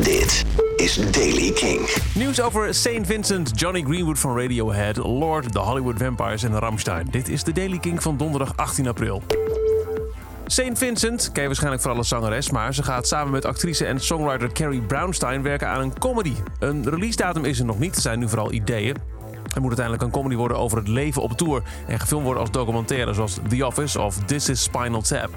Dit is Daily King. Nieuws over St. Vincent, Johnny Greenwood van Radiohead, Lord, The Hollywood Vampires en Ramstein. Dit is de Daily King van donderdag 18 april. St. Vincent ken je waarschijnlijk vooral als zangeres, maar ze gaat samen met actrice en songwriter Carrie Brownstein werken aan een comedy. Een release datum is er nog niet, er zijn nu vooral ideeën. Het moet uiteindelijk een comedy worden over het leven op tour en gefilmd worden als documentaire zoals The Office of This is Spinal Tap.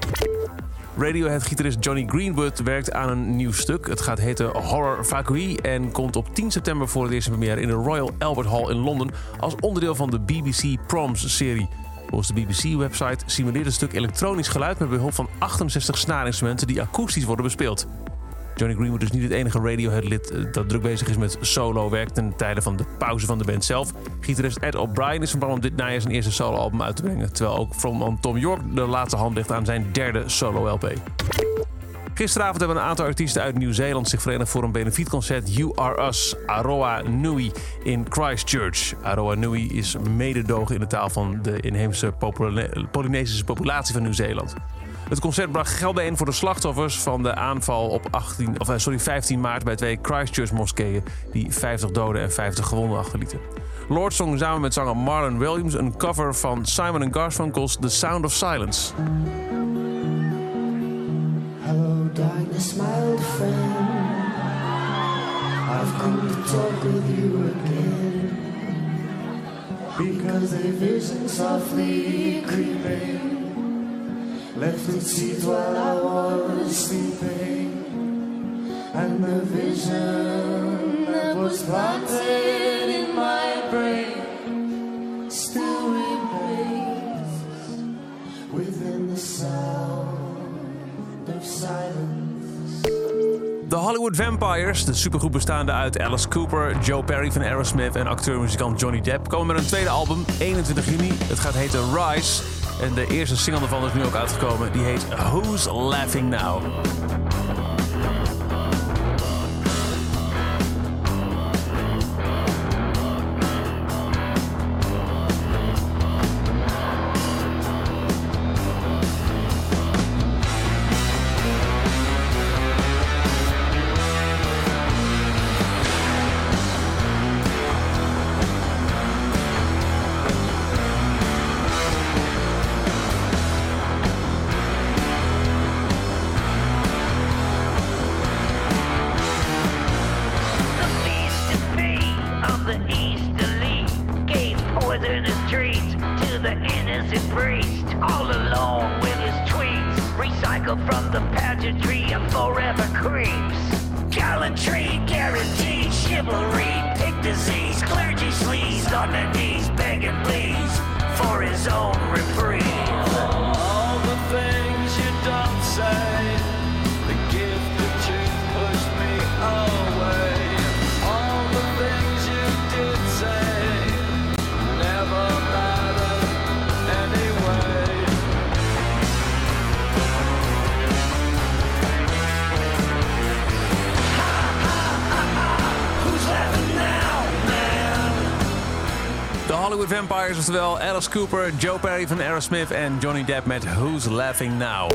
Radiohead-gitarist Johnny Greenwood werkt aan een nieuw stuk. Het gaat heten Horror Vacui en komt op 10 september voor het eerst in première in de Royal Albert Hall in Londen als onderdeel van de BBC Proms-serie. Volgens de BBC-website simuleert het stuk elektronisch geluid met behulp van 68 snaarinstrumenten die akoestisch worden bespeeld. Johnny Greenwood is niet het enige Radiohead-lid eh, dat druk bezig is met solo-werk ten tijde van de pauze van de band zelf. Gitarist Ed O'Brien is van plan om dit najaar zijn eerste solo-album uit te brengen, terwijl ook frontman Tom York de laatste hand ligt aan zijn derde solo-LP. Gisteravond hebben een aantal artiesten uit Nieuw-Zeeland zich verenigd voor een benefietconcert You Are Us, Aroa Nui in Christchurch. Aroa Nui is mededogen in de taal van de inheemse Polynesische populatie van Nieuw-Zeeland. Het concert bracht geld bijeen voor de slachtoffers van de aanval op 18, of, eh, sorry, 15 maart bij twee Christchurch-moskeeën die 50 doden en 50 gewonden achterlieten. Lord zong samen met zanger Marlon Williams een cover van Simon Garfunkel's The Sound of Silence. Hello, darkness, my old friend. I've come to talk with you again. Because a vision softly creeping left its seat while I was sleeping. And the vision that was planted in my brain still remains within the sound of silence. De Hollywood Vampires, de supergroep bestaande uit Alice Cooper, Joe Perry van Aerosmith en acteur-muzikant Johnny Depp, komen met een tweede album 21 juni. Het gaat heten Rise. En de eerste single ervan is nu ook uitgekomen. Die heet Who's Laughing Now? Innocent priest, all alone with his tweets, recycled from the pageantry of forever creeps. Gallantry, guaranteed chivalry, pick disease, clergy sleaze on their De Hollywood Vampires, oftewel Alice Cooper, Joe Perry van Aerosmith en Johnny Depp met Who's Laughing Now.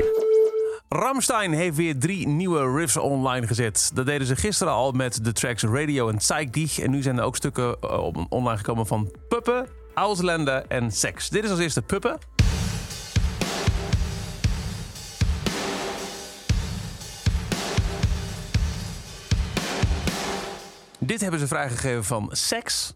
Ramstein heeft weer drie nieuwe riffs online gezet. Dat deden ze gisteren al met de tracks Radio en Zeig Dich. En nu zijn er ook stukken eh, online gekomen van Puppen, Ausländer en Sex. Dit is als eerste Puppen. Dit hebben ze vrijgegeven van Sex.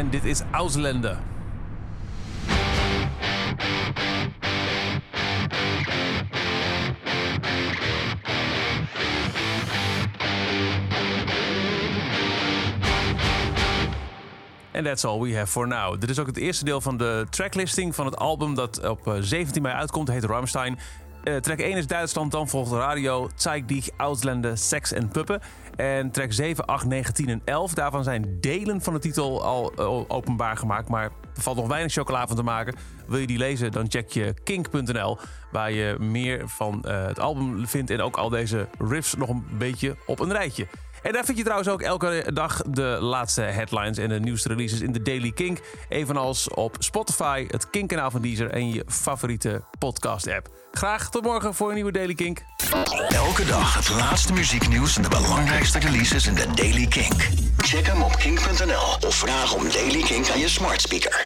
En dit is Ausländer. And that's all we have for now. Dit is ook het eerste deel van de tracklisting van het album dat op eh, 17 mei uitkomt. Heet Rammstein. Eh, track 1 is Duitsland, dan volgt Radio, Zeig dich, Ausländer, Sex en Puppen. En track 7, 8, 9, 10 en 11, daarvan zijn delen van de titel al eh, openbaar gemaakt. Maar er valt nog weinig chocola van te maken. Wil je die lezen, dan check je kink.nl, waar je meer van eh, het album vindt en ook al deze riffs nog een beetje op een rijtje. En daar vind je trouwens ook elke dag de laatste headlines en de nieuwste releases in de Daily Kink. Evenals op Spotify, het Kink-kanaal van Deezer en je favoriete podcast-app. Graag tot morgen voor een nieuwe Daily Kink. Elke dag het laatste muzieknieuws en de belangrijkste releases in de Daily Kink. Check hem op kink.nl of vraag om Daily Kink aan je smart speaker.